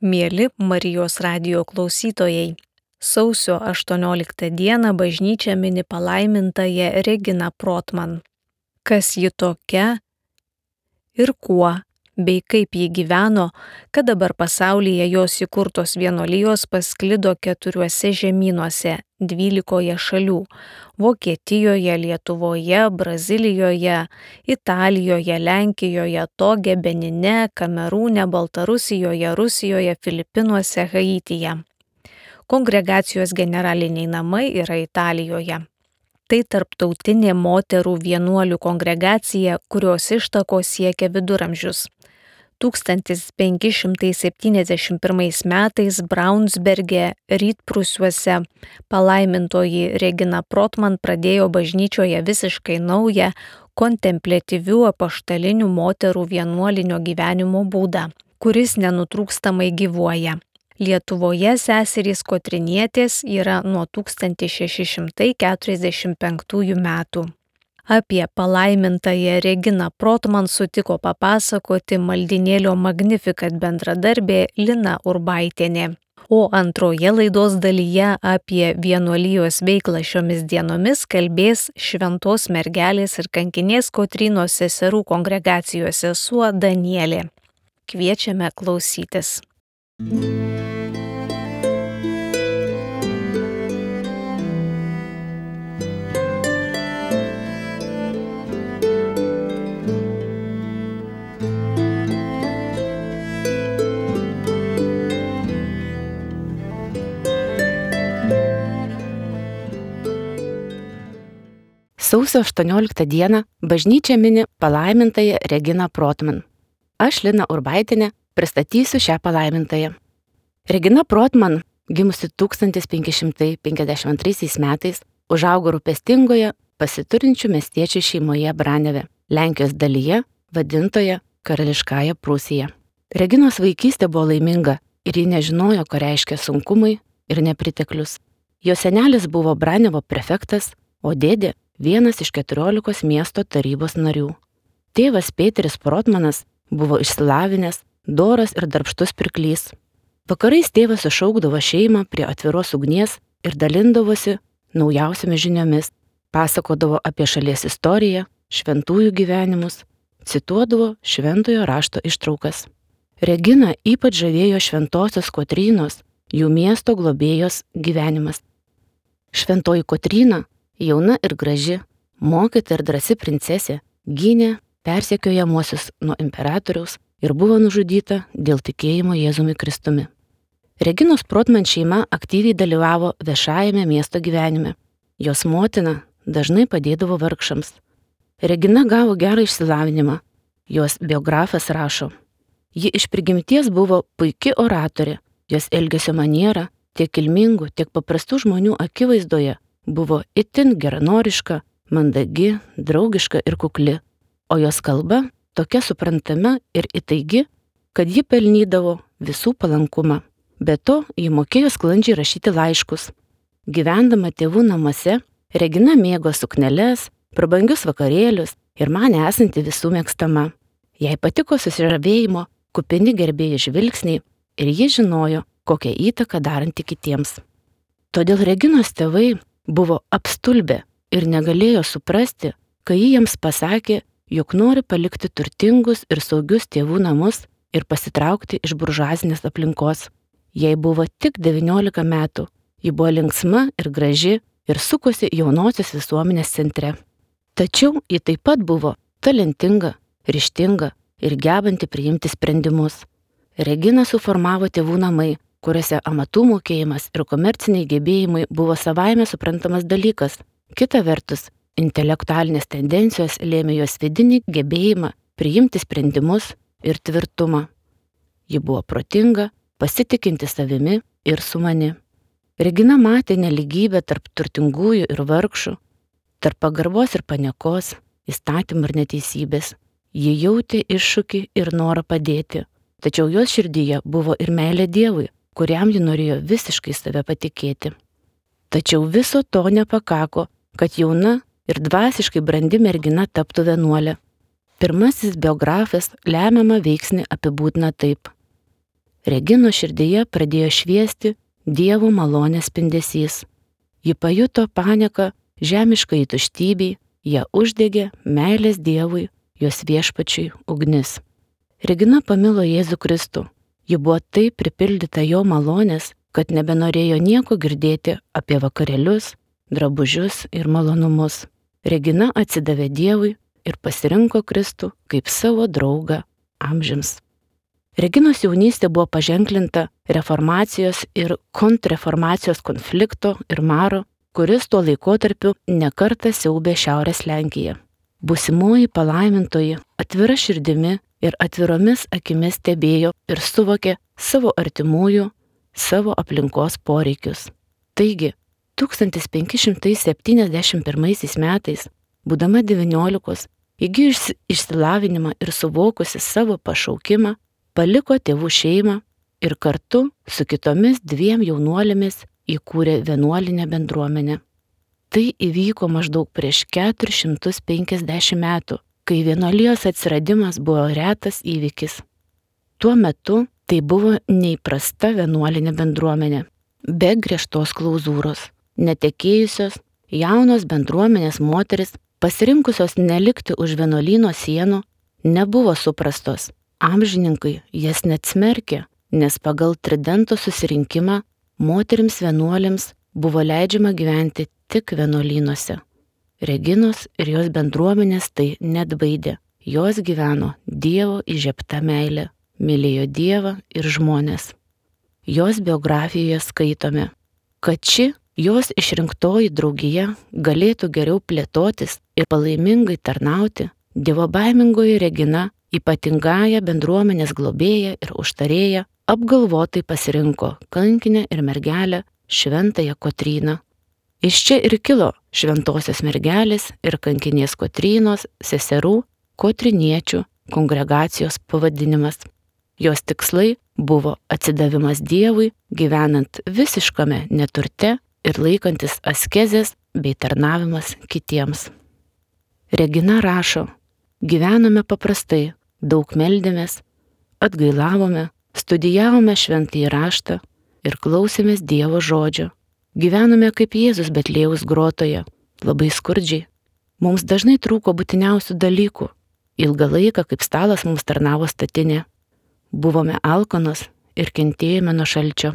Mėly Marijos radio klausytojai, sausio 18 dieną bažnyčia mini palaimintąją Reginą Protman. Kas ji tokia ir kuo, bei kaip ji gyveno, kad dabar pasaulyje jos įkurtos vienolyjos pasklido keturiuose žemynuose - dvylikoje šalių - Vokietijoje, Lietuvoje, Brazilijoje, Italijoje, Lenkijoje, Toge, Benine, Kamerūne, Baltarusijoje, Rusijoje, Filipinuose, Haityje. Kongregacijos generaliniai namai yra Italijoje. Tai tarptautinė moterų vienuolių kongregacija, kurios ištako siekia viduramžius. 1571 metais Braunsberge, rytprusiuose, palaimintoji Regina Protman pradėjo bažnyčioje visiškai naują kontemplatyvių apaštalinių moterų vienuolinio gyvenimo būdą, kuris nenutrūkstamai gyvuoja. Lietuvoje seserys Kotrinietės yra nuo 1645 metų. Apie palaimintąją Reginą Protman sutiko papasakoti maldinėlio Magnificat bendradarbė Lina Urbaitienė. O antroje laidos dalyje apie vienuolijos veiklą šiomis dienomis kalbės šventos mergelės ir kankinės Kotrinos seserų kongregacijos sesuo Danielė. Kviečiame klausytis. Sausio 18 dieną bažnyčia mini palaimintąją Reginą Protman. Aš, Lina Urbaitinė, pristatysiu šią palaimintąją. Regina Protman, gimusi 1552 metais, užaugo rūpestingoje, pasiturinčių miestiečių šeimoje Braneve, Lenkijos dalyje, vadintoje Karališkąją Prūsiją. Reginos vaikystė buvo laiminga ir ji nežinojo, ką reiškia sunkumai ir nepriteklius. Jo senelis buvo Branevo prefektas, o dėdė vienas iš keturiolikos miesto tarybos narių. Tėvas Peteris Protmanas buvo išsilavinęs, doras ir darbštus pirklys. Vakarais tėvas išaugdavo šeimą prie atviros ugnies ir dalindavosi naujausiamis žiniomis, pasakodavo apie šalies istoriją, šventųjų gyvenimus, cituodavo šventojo rašto ištraukas. Regina ypač žavėjo šventosios Kotrynos, jų miesto globėjos gyvenimas. Šventoji Kotryna jauna ir graži, mokyta ir drasi princesė, gynė persekiojamuosius nuo imperatoriaus ir buvo nužudyta dėl tikėjimo Jėzumi Kristumi. Reginos Protman šeima aktyviai dalyvavo viešajame miesto gyvenime. Jos motina dažnai padėdavo vargšams. Regina gavo gerą išsilavinimą. Jos biografas rašo. Ji iš prigimties buvo puikia oratorė, jos elgesio maniera tiek kilmingų, tiek paprastų žmonių akivaizdoje buvo itin geranoriška, mandagi, draugiška ir kukli, o jos kalba tokia suprantama ir įtaigi, kad ji pelnydavo visų palankumą. Be to, ji mokėjo sklandžiai rašyti laiškus. Gyvendama tėvų namuose, Regina mėgo sukneles, prabangius vakarėlius ir man esanti visų mėgstama. Jai patiko susižavėjimo, kupini gerbėjai žvilgsniai ir ji žinojo, kokią įtaką daranti kitiems. Todėl Reginos tėvai buvo apstulbę ir negalėjo suprasti, kai ji jiems pasakė, jog nori palikti turtingus ir saugius tėvų namus ir pasitraukti iš buržuazinės aplinkos. Jai buvo tik 19 metų, ji buvo linksma ir graži ir sukosi jaunosios visuomenės centre. Tačiau ji taip pat buvo talentinga, ryštinga ir gebanti priimti sprendimus. Regina suformavo tėvų namai, kuriuose amatų mokėjimas ir komerciniai gebėjimai buvo savaime suprantamas dalykas. Kita vertus, intelektualinės tendencijos lėmė jos vidinį gebėjimą priimti sprendimus ir tvirtumą. Ji buvo protinga, pasitikinti savimi ir sumani. Regina matė neligybę tarp turtingųjų ir vargšų, tarp pagarbos ir paniekos, įstatymų ir neteisybės. Ji jautė iššūkį ir norą padėti, tačiau jos širdyje buvo ir meilė Dievui, kuriam ji norėjo visiškai save patikėti. Tačiau viso to nepakako, kad jauna ir dvasiškai brandi mergina taptų vienuolė. Pirmasis biografas lemiamą veiksnį apibūdina taip. Regino širdyje pradėjo šviesti Dievo malonės spindesys. Ji pajuto panieką žemiškai tuštybei, ją uždegė meilės Dievui, jos viešpačiui ugnis. Regina pamilo Jėzų Kristų. Ji buvo taip pripildyta jo malonės, kad nebenorėjo nieko girdėti apie vakarėlius, drabužius ir malonumus. Regina atsidavė Dievui ir pasirinko Kristų kaip savo draugą amžiams. Reginos jaunystė buvo paženklinta reformacijos ir kontrreformacijos konflikto ir maro, kuris tuo laikotarpiu nekarta siaubė Šiaurės Lenkiją. Busimoji palaimintoji atvira širdimi ir atviromis akimis stebėjo ir suvokė savo artimųjų, savo aplinkos poreikius. Taigi, 1571 metais, būdama 19, įgyjusi išsilavinimą ir suvokusi savo pašaukimą, paliko tėvų šeimą ir kartu su kitomis dviem jaunuolėmis įkūrė vienuolinę bendruomenę. Tai įvyko maždaug prieš 450 metų, kai vienuolijos atsiradimas buvo retas įvykis. Tuo metu tai buvo neįprasta vienuolinė bendruomenė, be griežtos klauzūros, netekėjusios, jaunos bendruomenės moteris, pasirinkusios nelikti už vienuolyno sienų, nebuvo suprastos Amžininkai jas net smerkė, nes pagal Tridento susirinkimą moteriams vienuolėms buvo leidžiama gyventi tik vienuolynuose. Reginos ir jos bendruomenės tai net baidė. Jos gyveno Dievo įžiepta meilė, mylėjo Dievą ir žmonės. Jos biografijoje skaitome, kad ši jos išrinktoji draugija galėtų geriau plėtotis ir palaimingai tarnauti, Dievo baimingoji Regina ypatingąją bendruomenės globėją ir užtarėją, apgalvotai pasirinko kankinę ir mergelę Šventąją Kotryną. Iš čia ir kilo šventosios mergelės ir kankinės Kotrynos seserų Kotriniečių kongregacijos pavadinimas. Jos tikslai buvo atsidavimas Dievui, gyvenant visiškame neturte ir laikantis askezės bei tarnavimas kitiems. Regina rašo, gyvename paprastai, daug meldėmės, atgailavome, studijavome šventąjį raštą ir klausėmės Dievo žodžio. Gyvenome kaip Jėzus Betlėjaus grotoje, labai skurdžiai. Mums dažnai trūko būtiniausių dalykų. Ilgą laiką kaip stalas mums tarnavo statinė. Buvome alkonos ir kentėjome nuo šalčio.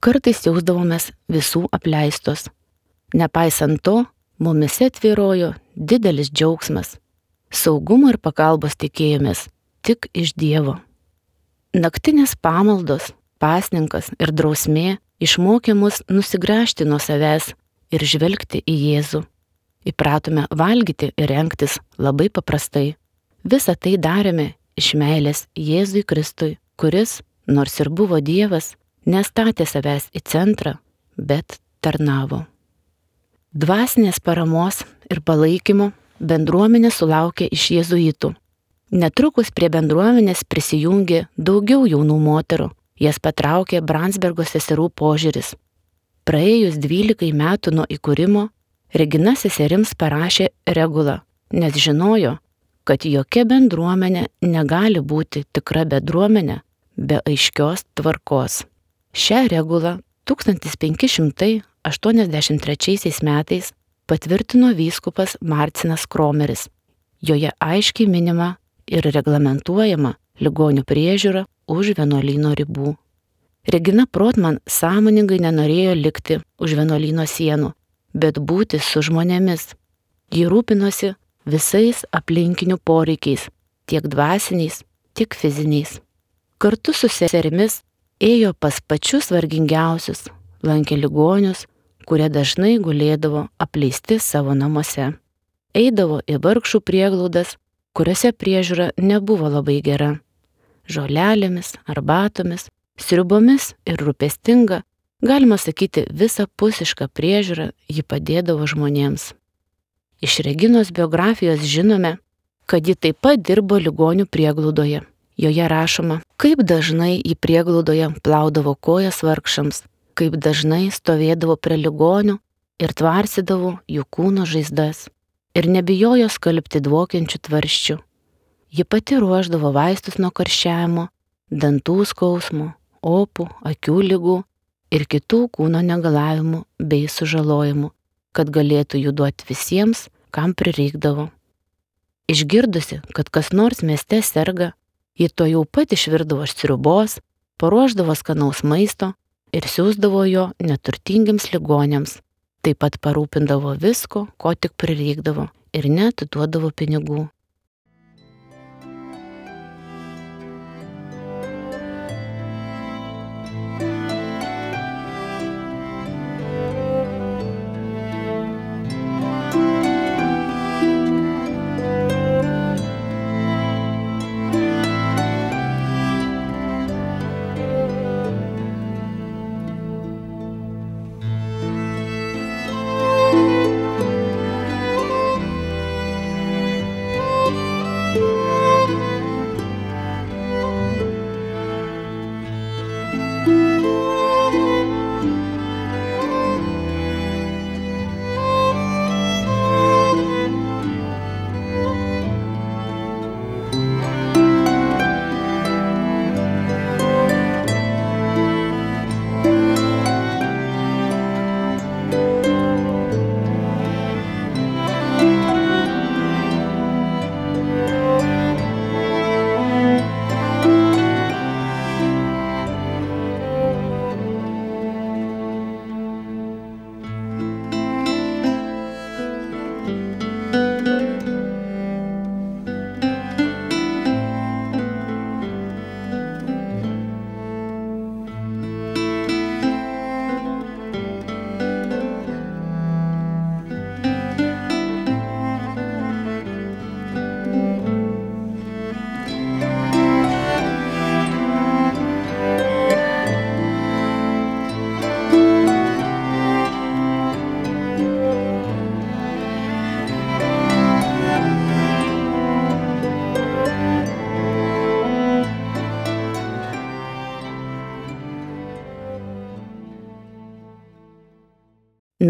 Kartais jausdavomės visų apleistos. Nepaisant to, mumise tvirojo didelis džiaugsmas Saugumo ir pagalbos tikėjomės tik iš Dievo. Naktinės pamaldos, pasninkas ir drausmė išmokė mus nusigręžti nuo savęs ir žvelgti į Jėzų. Įpratome valgyti ir renktis labai paprastai. Visą tai darėme iš meilės Jėzui Kristui, kuris, nors ir buvo Dievas, nestatė savęs į centrą, bet tarnavo. Dvasinės paramos ir palaikymo bendruomenė sulaukė iš jėzuitų. Netrukus prie bendruomenės prisijungė daugiau jaunų moterų, jas patraukė Bransbergo seserų požiūris. Praėjus 12 metų nuo įkūrimo, Regina seserims parašė regulą, nes žinojo, kad jokia bendruomenė negali būti tikra bendruomenė be aiškios tvarkos. Šią regulą 1583 metais patvirtino vyskupas Marcinas Kromeris. Joje aiškiai minima ir reglamentuojama ligonių priežiūra už vienuolyno ribų. Regina Protman sąmoningai nenorėjo likti už vienuolyno sienų, bet būti su žmonėmis. Ji rūpinosi visais aplinkinių poreikiais, tiek dvasiniais, tiek fiziniais. Kartu su seserimis ėjo pas pačius vargingiausius, lankė ligonius, kurie dažnai gulėdavo apleisti savo namuose. Eidavo į vargšų prieglaudas, kuriuose priežiūra nebuvo labai gera. Žolelėmis, arbatomis, sriubomis ir rūpestinga, galima sakyti, visapusišką priežiūrą ji padėdavo žmonėms. Iš Reginos biografijos žinome, kad ji taip pat dirbo ligonių prieglaudoje. Joje rašoma, kaip dažnai į prieglaudoje plaudavo kojas vargšams, kaip dažnai stovėdavo prie ligonių ir tvarsydavo jų kūno žaizdas ir nebijojo skalbti dvokiančių tvarščių. Ji pati ruoždavo vaistus nuo karščiavimo, dantų skausmo, opų, akių lygų ir kitų kūno negalavimų bei sužalojimų, kad galėtų jų duoti visiems, kam prireikdavo. Išgirdusi, kad kas nors mieste serga, ji to jau pat išvirdavo sriubos, paruoždavo skanaus maisto ir siūsdavo jo neturtingiams ligonėms. Taip pat parūpindavo visko, ko tik prireikdavo ir net duodavo pinigų.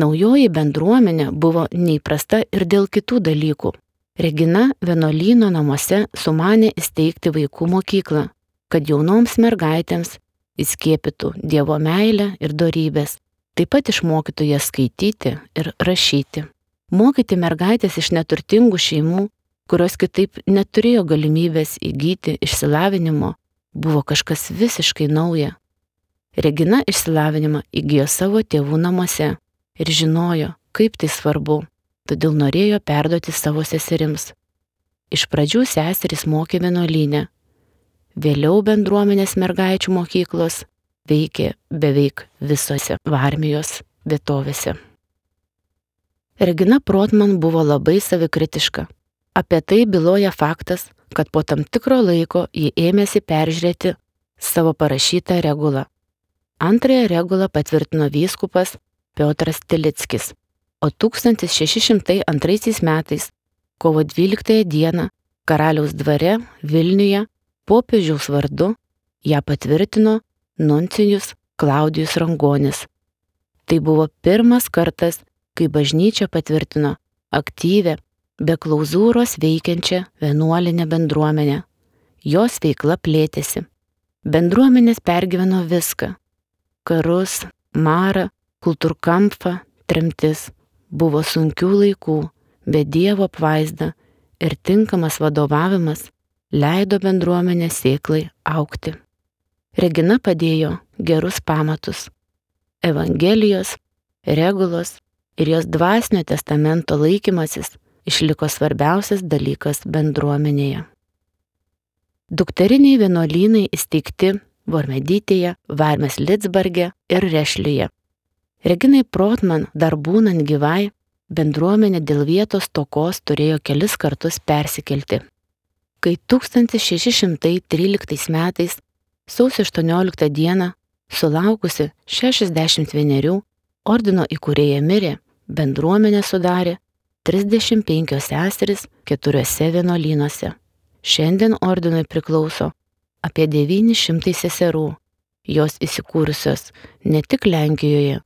Naujoji bendruomenė buvo neįprasta ir dėl kitų dalykų. Regina vienolyno namuose sumanė įsteigti vaikų mokyklą, kad jaunoms mergaitėms įskiepytų Dievo meilę ir darybės, taip pat išmokytų jas skaityti ir rašyti. Mokyti mergaitės iš neturtingų šeimų, kurios kitaip neturėjo galimybės įgyti išsilavinimo, buvo kažkas visiškai nauja. Regina išsilavinimą įgyjo savo tėvų namuose ir žinojo, kaip tai svarbu, todėl norėjo perduoti savo seserims. Iš pradžių seserys mokė vienuolynę, vėliau bendruomenės mergaičių mokyklos veikė beveik visose Varmijos vietovėse. Regina Protman buvo labai savikritiška. Apie tai byloja faktas, kad po tam tikro laiko ji ėmėsi peržiūrėti savo parašytą regulą. Antrąją regulą patvirtino vyskupas Piotras Telickis. O 1602 metais, kovo 12 dieną, karaliaus dvare Vilniuje popiežiaus vardu ją patvirtino nuncijus Klaudijus Rangonis. Tai buvo pirmas kartas, kai bažnyčia patvirtino aktyvę, be klauzūros veikiančią vienuolinę bendruomenę. Jos veikla plėtėsi. Bendruomenės pergyveno viską - karus, marą, kultūrkampą, tremtis, buvo sunkių laikų, bet Dievo apvaizda ir tinkamas vadovavimas leido bendruomenės sėklai aukti. Regina padėjo gerus pamatus. Evangelijos, regulos ir jos dvasinio testamento laikymasis išliko svarbiausias dalykas bendruomenėje. Dukteriniai vienuolynai įsteigti Vormedytėje, Varmes Litzbarge ir Rešlyje. Reginai Protman dar būnant gyvai, bendruomenė dėl vietos tokos turėjo kelis kartus persikelti. Kai 1613 metais sausio 18 dieną, sulaukusi 61, ordino įkūrėja mirė, bendruomenė sudarė 35 seseris keturiose vienuolynuose. Šiandien ordinui priklauso apie 900 seserų. Jos įsikūrusios ne tik Lenkijoje,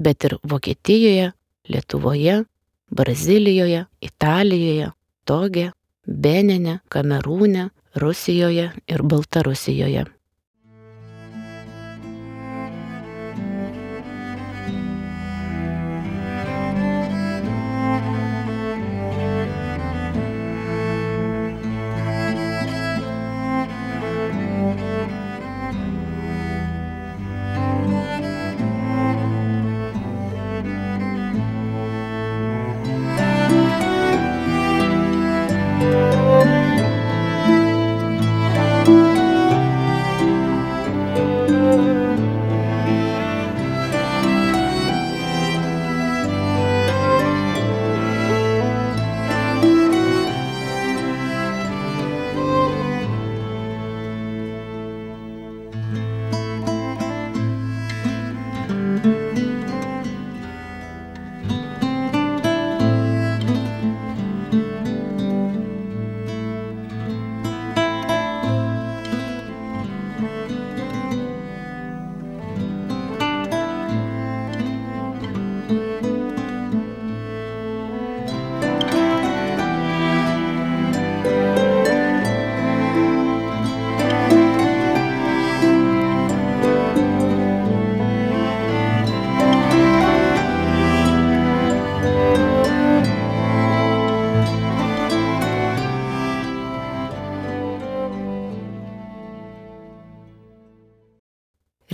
bet ir Vokietijoje, Lietuvoje, Brazilijoje, Italijoje, Togė, Benene, Kamerūne, Rusijoje ir Baltarusijoje.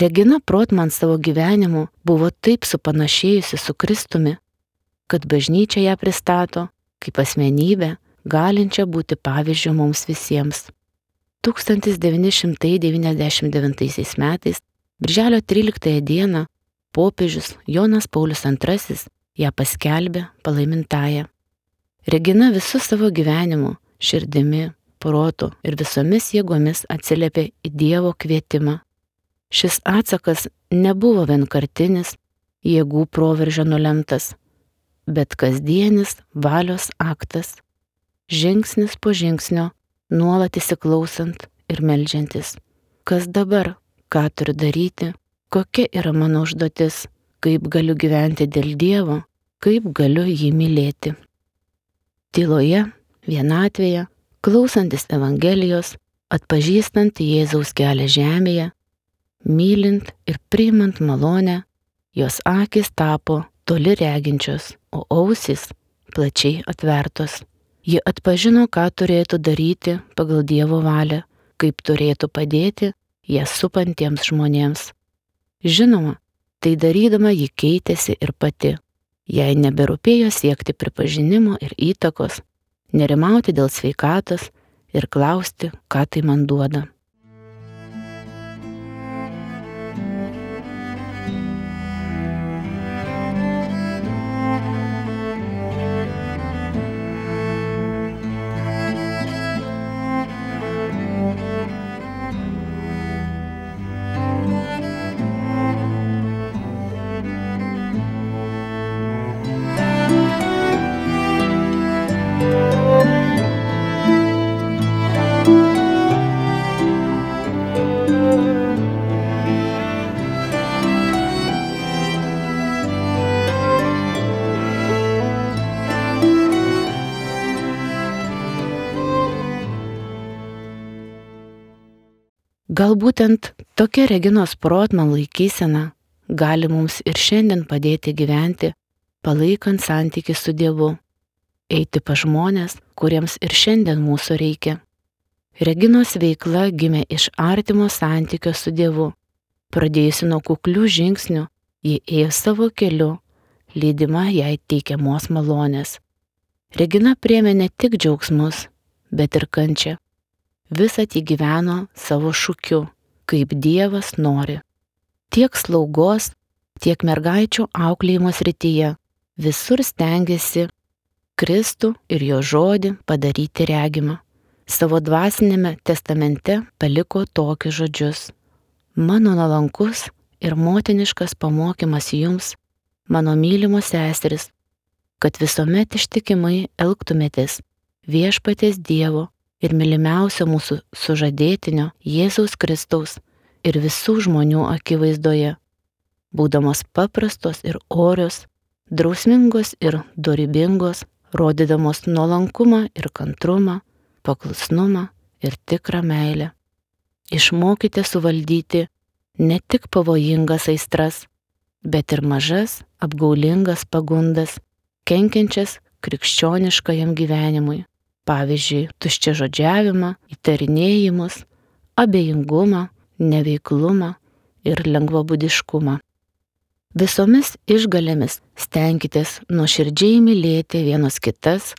Regina Protman savo gyvenimu buvo taip supanašėjusi su Kristumi, kad bažnyčia ją pristato kaip asmenybę, galinčią būti pavyzdžių mums visiems. 1999 metais, birželio 13 dieną, popiežius Jonas Paulius II ją paskelbė palaimintąją. Regina visų savo gyvenimu, širdimi, protu ir visomis jėgomis atsiliepė į Dievo kvietimą. Šis atsakas nebuvo vienkartinis, jėgų proveržio nulemtas, bet kasdienis valios aktas, žingsnis po žingsnio, nuolat įsiklausant ir melžiantis. Kas dabar, ką turiu daryti, kokia yra mano užduotis, kaip galiu gyventi dėl Dievo, kaip galiu jį mylėti. Tyloje, vienatvėje, klausantis Evangelijos, atpažįstant Jėzaus kelią žemėje, mylint ir priimant malonę, jos akis tapo toli reginčios, o ausis plačiai atvertos. Ji atpažino, ką turėtų daryti pagal Dievo valią, kaip turėtų padėti ją supantiems žmonėms. Žinoma, tai darydama ji keitėsi ir pati. Jai neberūpėjo siekti pripažinimo ir įtakos, nerimauti dėl sveikatos ir klausti, ką tai man duoda. Gal būtent tokia Reginos Protman laikysena gali mums ir šiandien padėti gyventi, palaikant santyki su Dievu, eiti pa žmonės, kuriems ir šiandien mūsų reikia. Reginos veikla gimė iš artimo santykio su Dievu. Pradėjusi nuo kuklių žingsnių, ji ėjo savo keliu, lydima jai teikiamos malonės. Regina priemė ne tik džiaugsmus, bet ir kančią visą tai gyveno savo šūkiu, kaip Dievas nori. Tiek slaugos, tiek mergaičių auklėjimo srityje visur stengiasi Kristų ir jo žodį padaryti regimą. Savo dvasinėme testamente paliko tokius žodžius. Mano nalankus ir motiniškas pamokymas jums, mano mylimos seseris, kad visuomet ištikimai elgtumėtės viešpatės Dievo ir mylimiausio mūsų sužadėtinio Jėzaus Kristaus ir visų žmonių akivaizdoje, būdamos paprastos ir orios, drausmingos ir dorybingos, rodydamos nuolankumą ir kantrumą, paklusnumą ir tikrą meilę. Išmokite suvaldyti ne tik pavojingas aistras, bet ir mažas, apgaulingas pagundas, kenkiančias krikščioniškajam gyvenimui pavyzdžiui, tuščia žodžiavimą, įtarinėjimus, abejingumą, neveiklumą ir lengvabudiškumą. Visomis išgalėmis stenkitės nuoširdžiai mylėti vienos kitas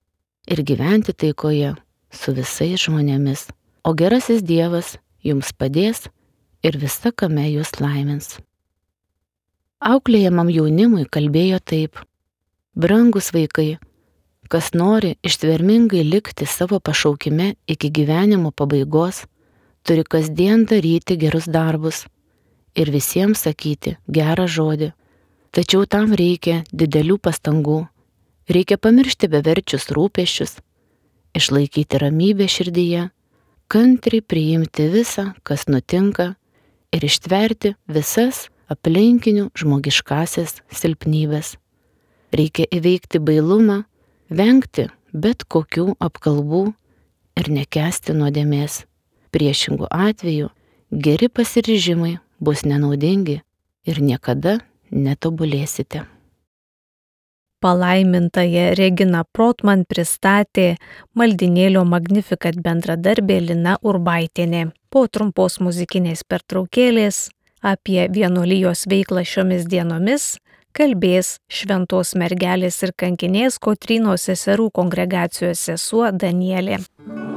ir gyventi taikoje su visais žmonėmis, o gerasis Dievas jums padės ir visa kame jūs laimins. Auklėjamam jaunimui kalbėjo taip. Brangus vaikai, Kas nori ištvermingai likti savo pašaukime iki gyvenimo pabaigos, turi kasdien daryti gerus darbus ir visiems sakyti gerą žodį. Tačiau tam reikia didelių pastangų. Reikia pamiršti beverčius rūpeščius, išlaikyti ramybę širdyje, kantriai priimti visą, kas nutinka ir ištverti visas aplinkinių žmogiškasias silpnybės. Reikia įveikti bailumą vengti bet kokių apkalbų ir nekesti nuodėmės. Priešingų atveju geri pasiryžimai bus nenaudingi ir niekada netobulėsite. Palaimintąją Regina Protman pristatė maldinėlio Magnificat bendradarbė Lina Urbaitienė. Po trumpos muzikinės pertraukėlės Apie vienuolijos veiklą šiomis dienomis kalbės Šventos mergelės ir kankinės Kotrynos seserų kongregacijos sesuo Danielė. Jūs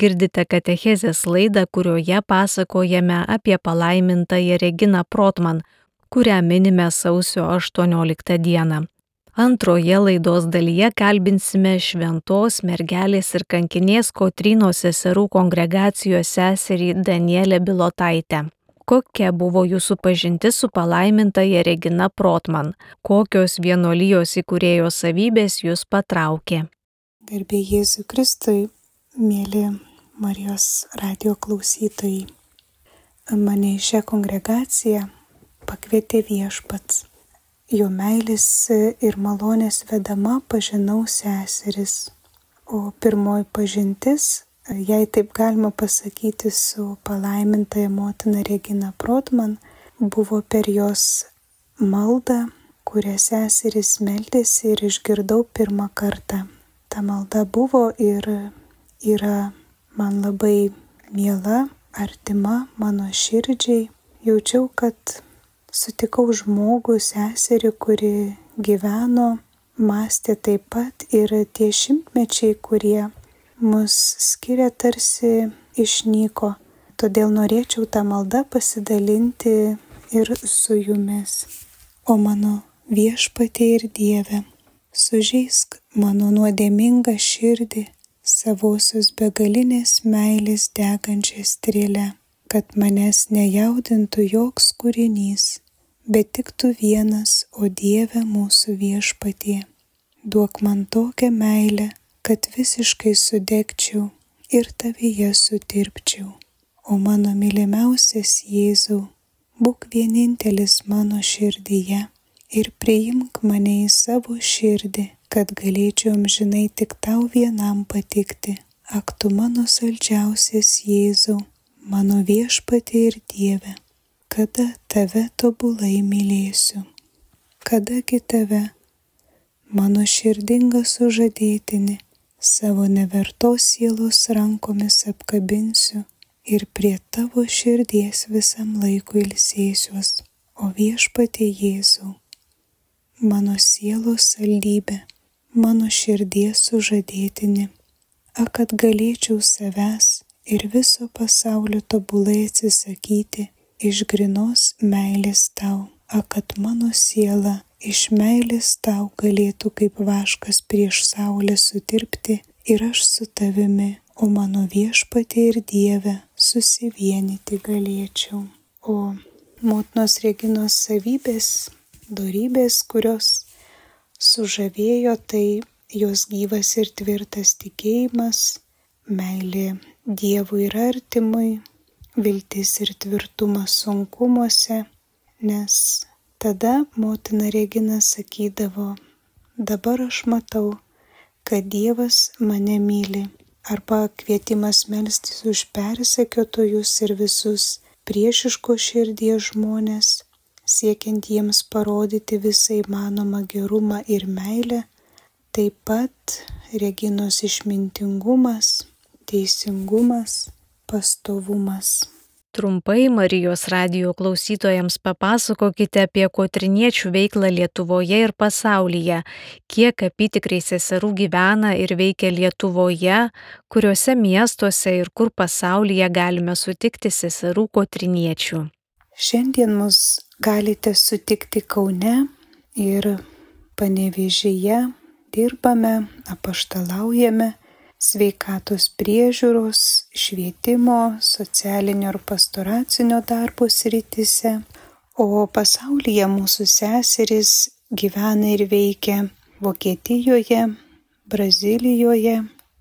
girdite katechezės laidą, kurioje pasakojame apie palaimintąją Reginą Protman, kurią minime sausio 18 dieną. Antroje laidos dalyje kalbinsime šventos mergelės ir kankinės Kotrynos seserų kongregacijos seserį Danielę Bilotaitę. Kokia buvo jūsų pažintis su palaimintaja Regina Protman? Kokios vienolyjos įkūrėjo savybės jūs patraukė? Garbė Jėzui Kristui, mėly Marijos radio klausytojai. Mane į šią kongregaciją pakvietė viešpats. Jo meilės ir malonės vedama pažinau seseris. O pirmoji pažintis jei taip galima pasakyti, su palaimintaja motina Regina Protman, buvo per jos maldą, kurią seseris meldėsi ir išgirdau pirmą kartą. Ta malda buvo ir yra man labai miela, artima mano širdžiai. Jaučiau, kad sutikau žmogų, seserį, kuri gyveno, mąstė taip pat ir tie šimtmečiai, kurie mus skiria tarsi išnyko. Todėl norėčiau tą maldą pasidalinti ir su jumis. O mano viešpatie ir Dieve, sužeisk mano nuodėmingą širdį savosios begalinės meilės degančią strėlę, kad manęs nejaudintų joks kūrinys, bet tik tu vienas, o Dieve mūsų viešpatie. Duok man tokią meilę, kad visiškai sudegčiau ir tavyje sutirpčiau. O mano mylimiausias Jėzau, būk vienintelis mano širdyje ir priimk mane į savo širdį, kad galėčiau amžinai tik tau vienam patikti. Ak tu mano saldžiausias Jėzau, mano viešpatė ir Dieve, kada tave tobulai mylėsiu. Kadagi tave, mano širdinga sužadėtinė, savo nevertos sielos rankomis apkabinsiu ir prie tavo širdies visam laikui ilsėsiuos, o viešpatie Jėzau, mano sielos saldybė, mano širdies sužadėtini, a kad galėčiau savęs ir viso pasaulio tobulai atsisakyti iš grinos meilės tau, a kad mano siela iš meilės tau galėtų kaip vaškas prieš saulę sutirpti ir aš su tavimi, o mano viešpatė ir Dieve susivienyti galėčiau. O motinos reginos savybės, darybės, kurios sužavėjo, tai jos gyvas ir tvirtas tikėjimas, meilė Dievui ir artimui, viltis ir tvirtumas sunkumuose, nes Tada motina Regina sakydavo, dabar aš matau, kad Dievas mane myli. Arba kvietimas melstis už persekiotojus ir visus priešiško širdies žmonės, siekiant jiems parodyti visą įmanomą gerumą ir meilę, taip pat Reginos išmintingumas, teisingumas, pastovumas. Trumpai Marijos radio klausytojams papasakokite apie kotriniečių veiklą Lietuvoje ir pasaulyje, kiek apitikrai seserų gyvena ir veikia Lietuvoje, kuriuose miestuose ir kur pasaulyje galime sutikti seserų kotriniečių. Šiandien mus galite sutikti Kaune ir Panevežyje, dirbame, apaštalaujame sveikatos priežiūros, švietimo, socialinio ir pastoracinio darbo sritise, o pasaulyje mūsų seserys gyvena ir veikia Vokietijoje, Brazilijoje,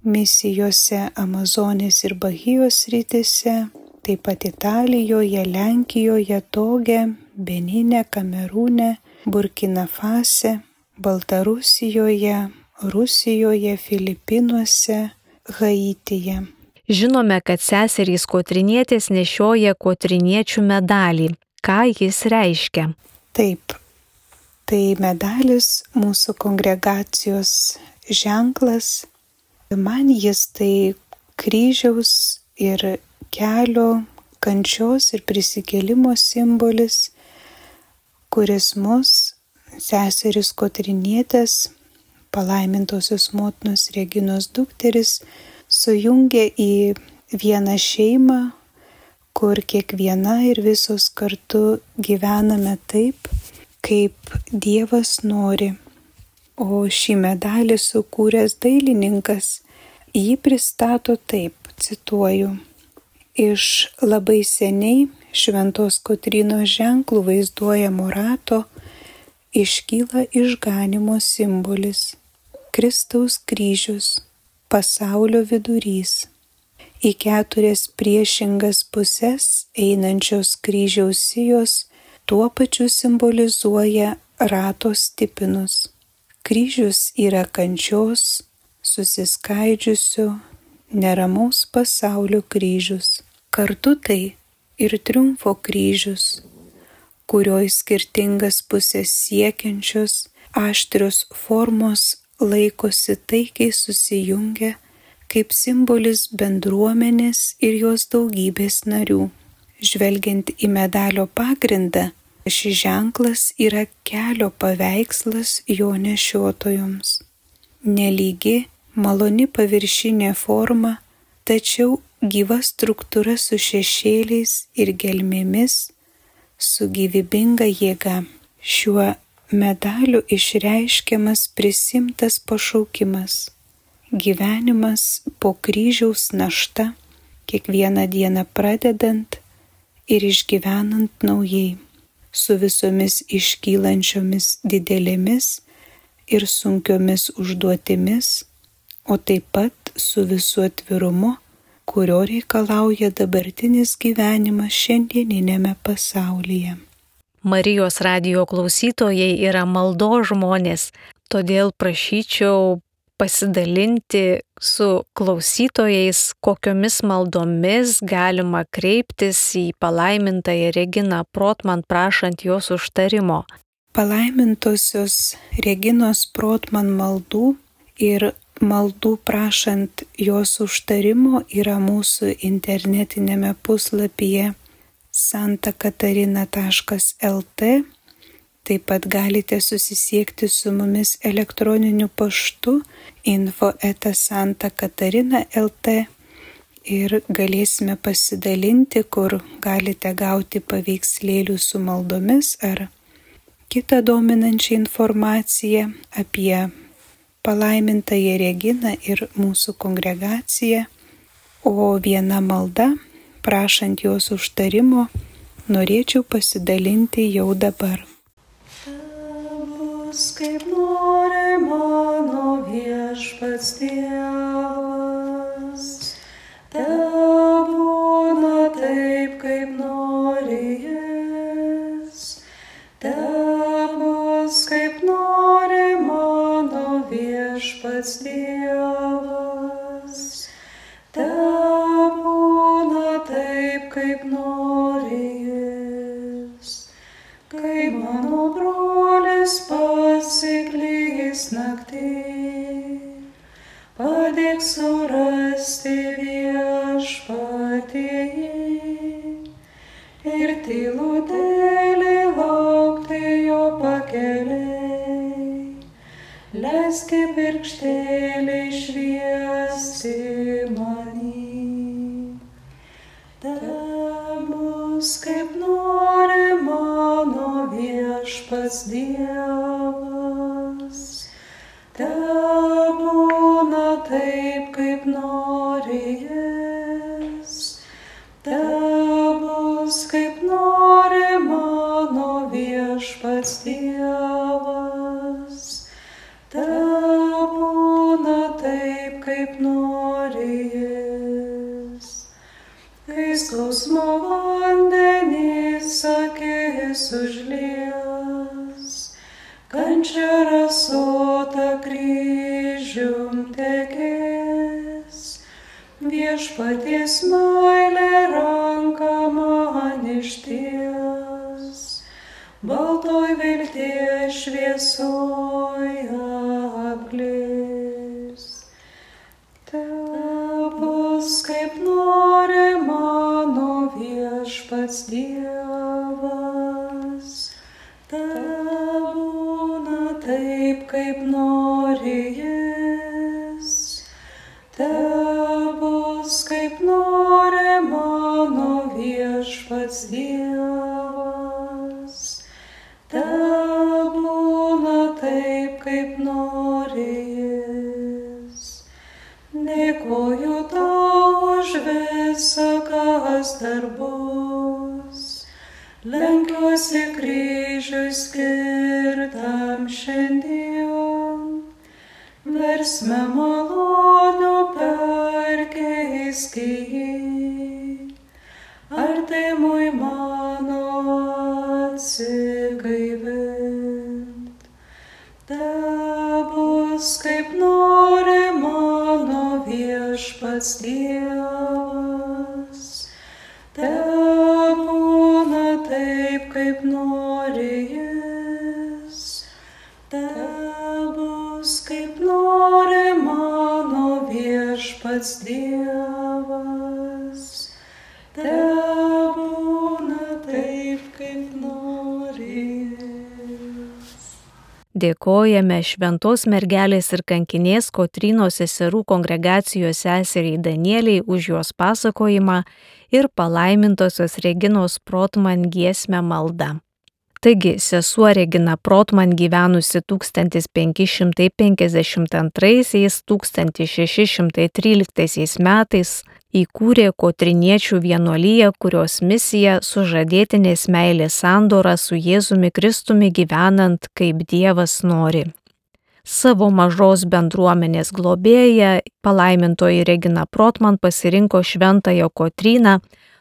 misijose Amazonės ir Bahijos rytise, taip pat Italijoje, Lenkijoje, Toge, Benine, Kamerūne, Burkina Fase, Baltarusijoje, Rusijoje, Filipinuose, Haityje. Žinome, kad seserys kotrinietės nešioja kotriniečių medalį. Ką jis reiškia? Taip, tai medalis mūsų kongregacijos ženklas. Man jis tai kryžiaus ir kelio, kančios ir prisikėlimo simbolis, kuris mus, seseris kotrinietės, palaimintosios motinos Reginos dukteris sujungė į vieną šeimą, kur kiekviena ir visos kartu gyvename taip, kaip Dievas nori. O šį medalį sukūręs dailininkas jį pristato taip, cituoju. Iš labai seniai šventos Kotrinos ženklų vaizduojamo rato iškyla išganimo simbolis - Kristaus kryžius, pasaulio vidurys į keturias priešingas puses einančios kryžiaus sijos tuo pačiu simbolizuoja rato stipinus. Kryžius yra kančios, susiskaidžiusio, neramaus pasaulio kryžius. Kartu tai ir triumfo kryžius, kurio į skirtingas pusės siekiančios aštrios formos laikosi taikiai susijungę kaip simbolis bendruomenės ir jos daugybės narių. Žvelgiant į medalio pagrindą, šis ženklas yra kelio paveikslas jo nešiotojoms. Nelygi, maloni paviršinė forma, tačiau gyva struktūra su šešėliais ir gelmėmis, su gyvybinga jėga. Šiuo medaliu išreiškiamas prisimtas pašaukimas gyvenimas po kryžiaus našta, kiekvieną dieną pradedant ir išgyvenant naujai, su visomis iškylančiomis didelėmis ir sunkiomis užduotimis, o taip pat su visu atvirumu, kurio reikalauja dabartinis gyvenimas šiandieninėme pasaulyje. Marijos radio klausytojai yra maldo žmonės, todėl prašyčiau pasidalinti su klausytojais, kokiomis maldomis galima kreiptis į palaimintąją Reginą Protman prašant jos užtarimo. Palaimintosios Reginos Protman maldų ir maldų prašant jos užtarimo yra mūsų internetinėme puslapyje santakatarina.lt Taip pat galite susisiekti su mumis elektroniniu paštu info etasanta Katarina LT ir galėsime pasidalinti, kur galite gauti paveikslėlių su maldomis ar kitą dominančią informaciją apie palaimintąją Reginą ir mūsų kongregaciją. O viena malda, prašant jos užtarimo, norėčiau pasidalinti jau dabar bus, kaip nori mano viešpats Dievas. Te būna taip, kaip nori jis. Te bus, kaip nori viešpats Dievas. Kryžium tekės. Viešpaties meilė ranka man išties, baltoj viltie šviesoj apglės. Te bus kaip nori mano viešpats Dievas. Dievas. Te būna taip, kaip nori jis. Dėkoju tau už visą, kas dar bus. Lenkiuosi kryžiui skirtam šiandien. Versme malonių perkeisk jį. Artimui mano atsigaivint. Te bus kaip nori mano viešpats Dievas. Te būna taip, kaip nori jis. Te bus kaip nori mano viešpats Dievas. Te Dėkojame Šventos mergelės ir kankinės Kotrynos seserų kongregacijos seseriai Danieliai už jos pasakojimą ir palaimintosios Reginos Protman giesmę maldą. Taigi, sesuo Regina Protman gyvenusi 1552-1613 metais įkūrė Kotriniečių vienuolyje, kurios misija sužadėtinės meilės sandora su Jėzumi Kristumi gyvenant kaip Dievas nori. Savo mažos bendruomenės globėja palaimintoji Regina Protman pasirinko šventąją Kotryną,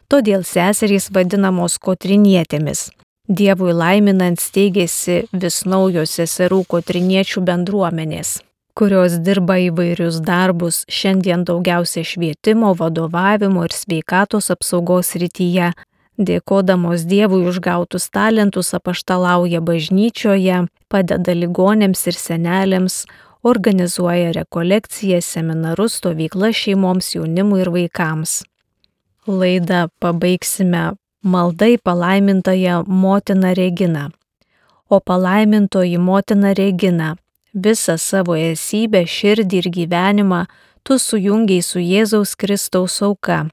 todėl seserys vadinamos Kotrinietėmis. Dievui laiminant steigėsi vis naujos seserų Kotriniečių bendruomenės kurios dirba įvairius darbus, šiandien daugiausia švietimo, vadovavimo ir sveikatos apsaugos rytyje. Dėkodamos Dievui už gautus talentus apaštalauja bažnyčioje, padeda ligonėms ir senelėms, organizuoja rekolekcijas, seminarus, stovyklas šeimoms, jaunimui ir vaikams. Laidą pabaigsime maldai palaimintąją motiną Reginą. O palaimintoji motina Regina visą savo esybę, širdį ir gyvenimą tu sujungiai su Jėzaus Kristaus auka,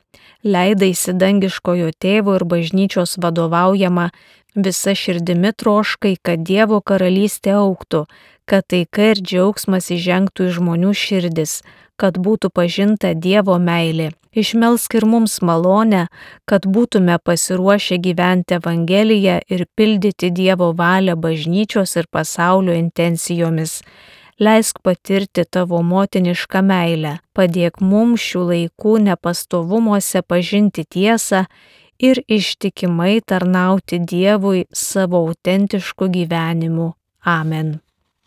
leidaisi dangiškojo tėvo ir bažnyčios vadovaujama visa širdimi troškai, kad Dievo karalystė auktų, kad taika ir džiaugsmas įžengtų į žmonių širdis, kad būtų pažinta Dievo meilė. Išmelsk ir mums malonę, kad būtume pasiruošę gyventi Evangeliją ir pildyti Dievo valią bažnyčios ir pasaulio intencijomis. Leisk patirti tavo motinišką meilę, padėk mums šių laikų nepastovumuose pažinti tiesą ir ištikimai tarnauti Dievui savo autentišku gyvenimu. Amen.